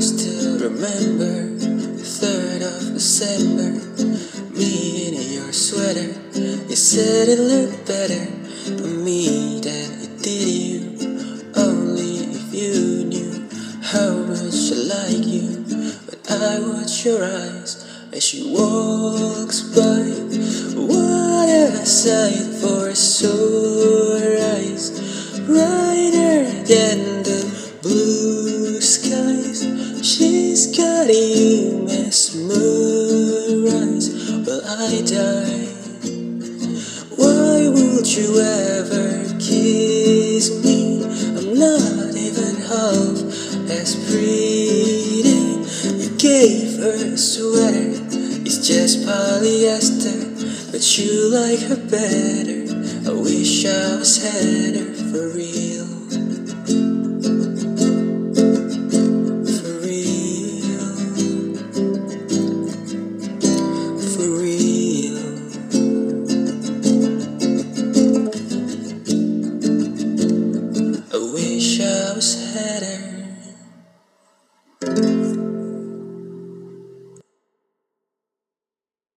still remember the 3rd of December. Me in your sweater. You said it looked better on me than it did you. Only if you knew how much I like you. But I watch your eyes as she walks by. What a sight for sore eyes. Brighter than blue skies. She's got you mesmerized. Well, I die. Why would you ever kiss me? I'm not even half as pretty. You gave her a sweater, it's just polyester, but you like her better. I wish I was Heather for real. His head.